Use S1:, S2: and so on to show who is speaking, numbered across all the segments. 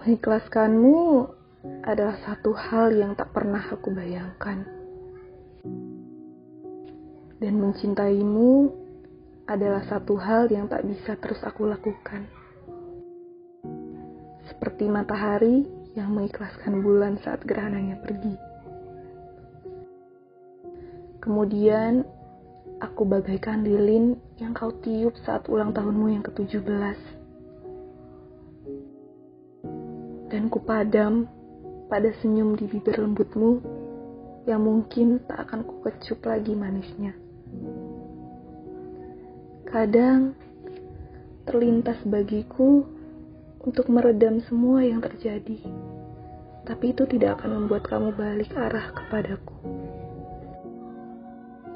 S1: Mengikhlaskanmu adalah satu hal yang tak pernah aku bayangkan. Dan mencintaimu adalah satu hal yang tak bisa terus aku lakukan. Seperti matahari yang mengikhlaskan bulan saat gerhananya pergi. Kemudian, aku bagaikan lilin yang kau tiup saat ulang tahunmu yang ke-17. Dan kupadam pada senyum di bibir lembutmu yang mungkin tak akan kukecup lagi manisnya. Kadang terlintas bagiku untuk meredam semua yang terjadi, tapi itu tidak akan membuat kamu balik arah kepadaku.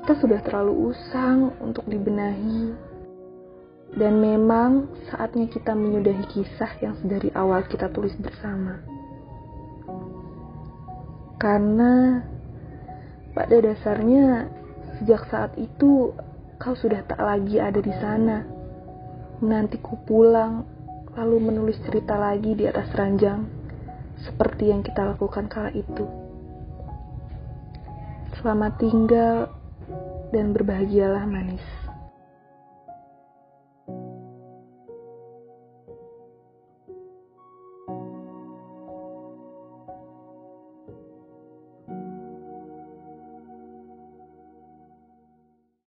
S1: Kita sudah terlalu usang untuk dibenahi, dan memang saatnya kita menyudahi kisah yang sedari awal kita tulis bersama. Karena pada dasarnya sejak saat itu kau sudah tak lagi ada di sana. Menantiku pulang lalu menulis cerita lagi di atas ranjang seperti yang kita lakukan kala itu. Selamat tinggal dan berbahagialah manis.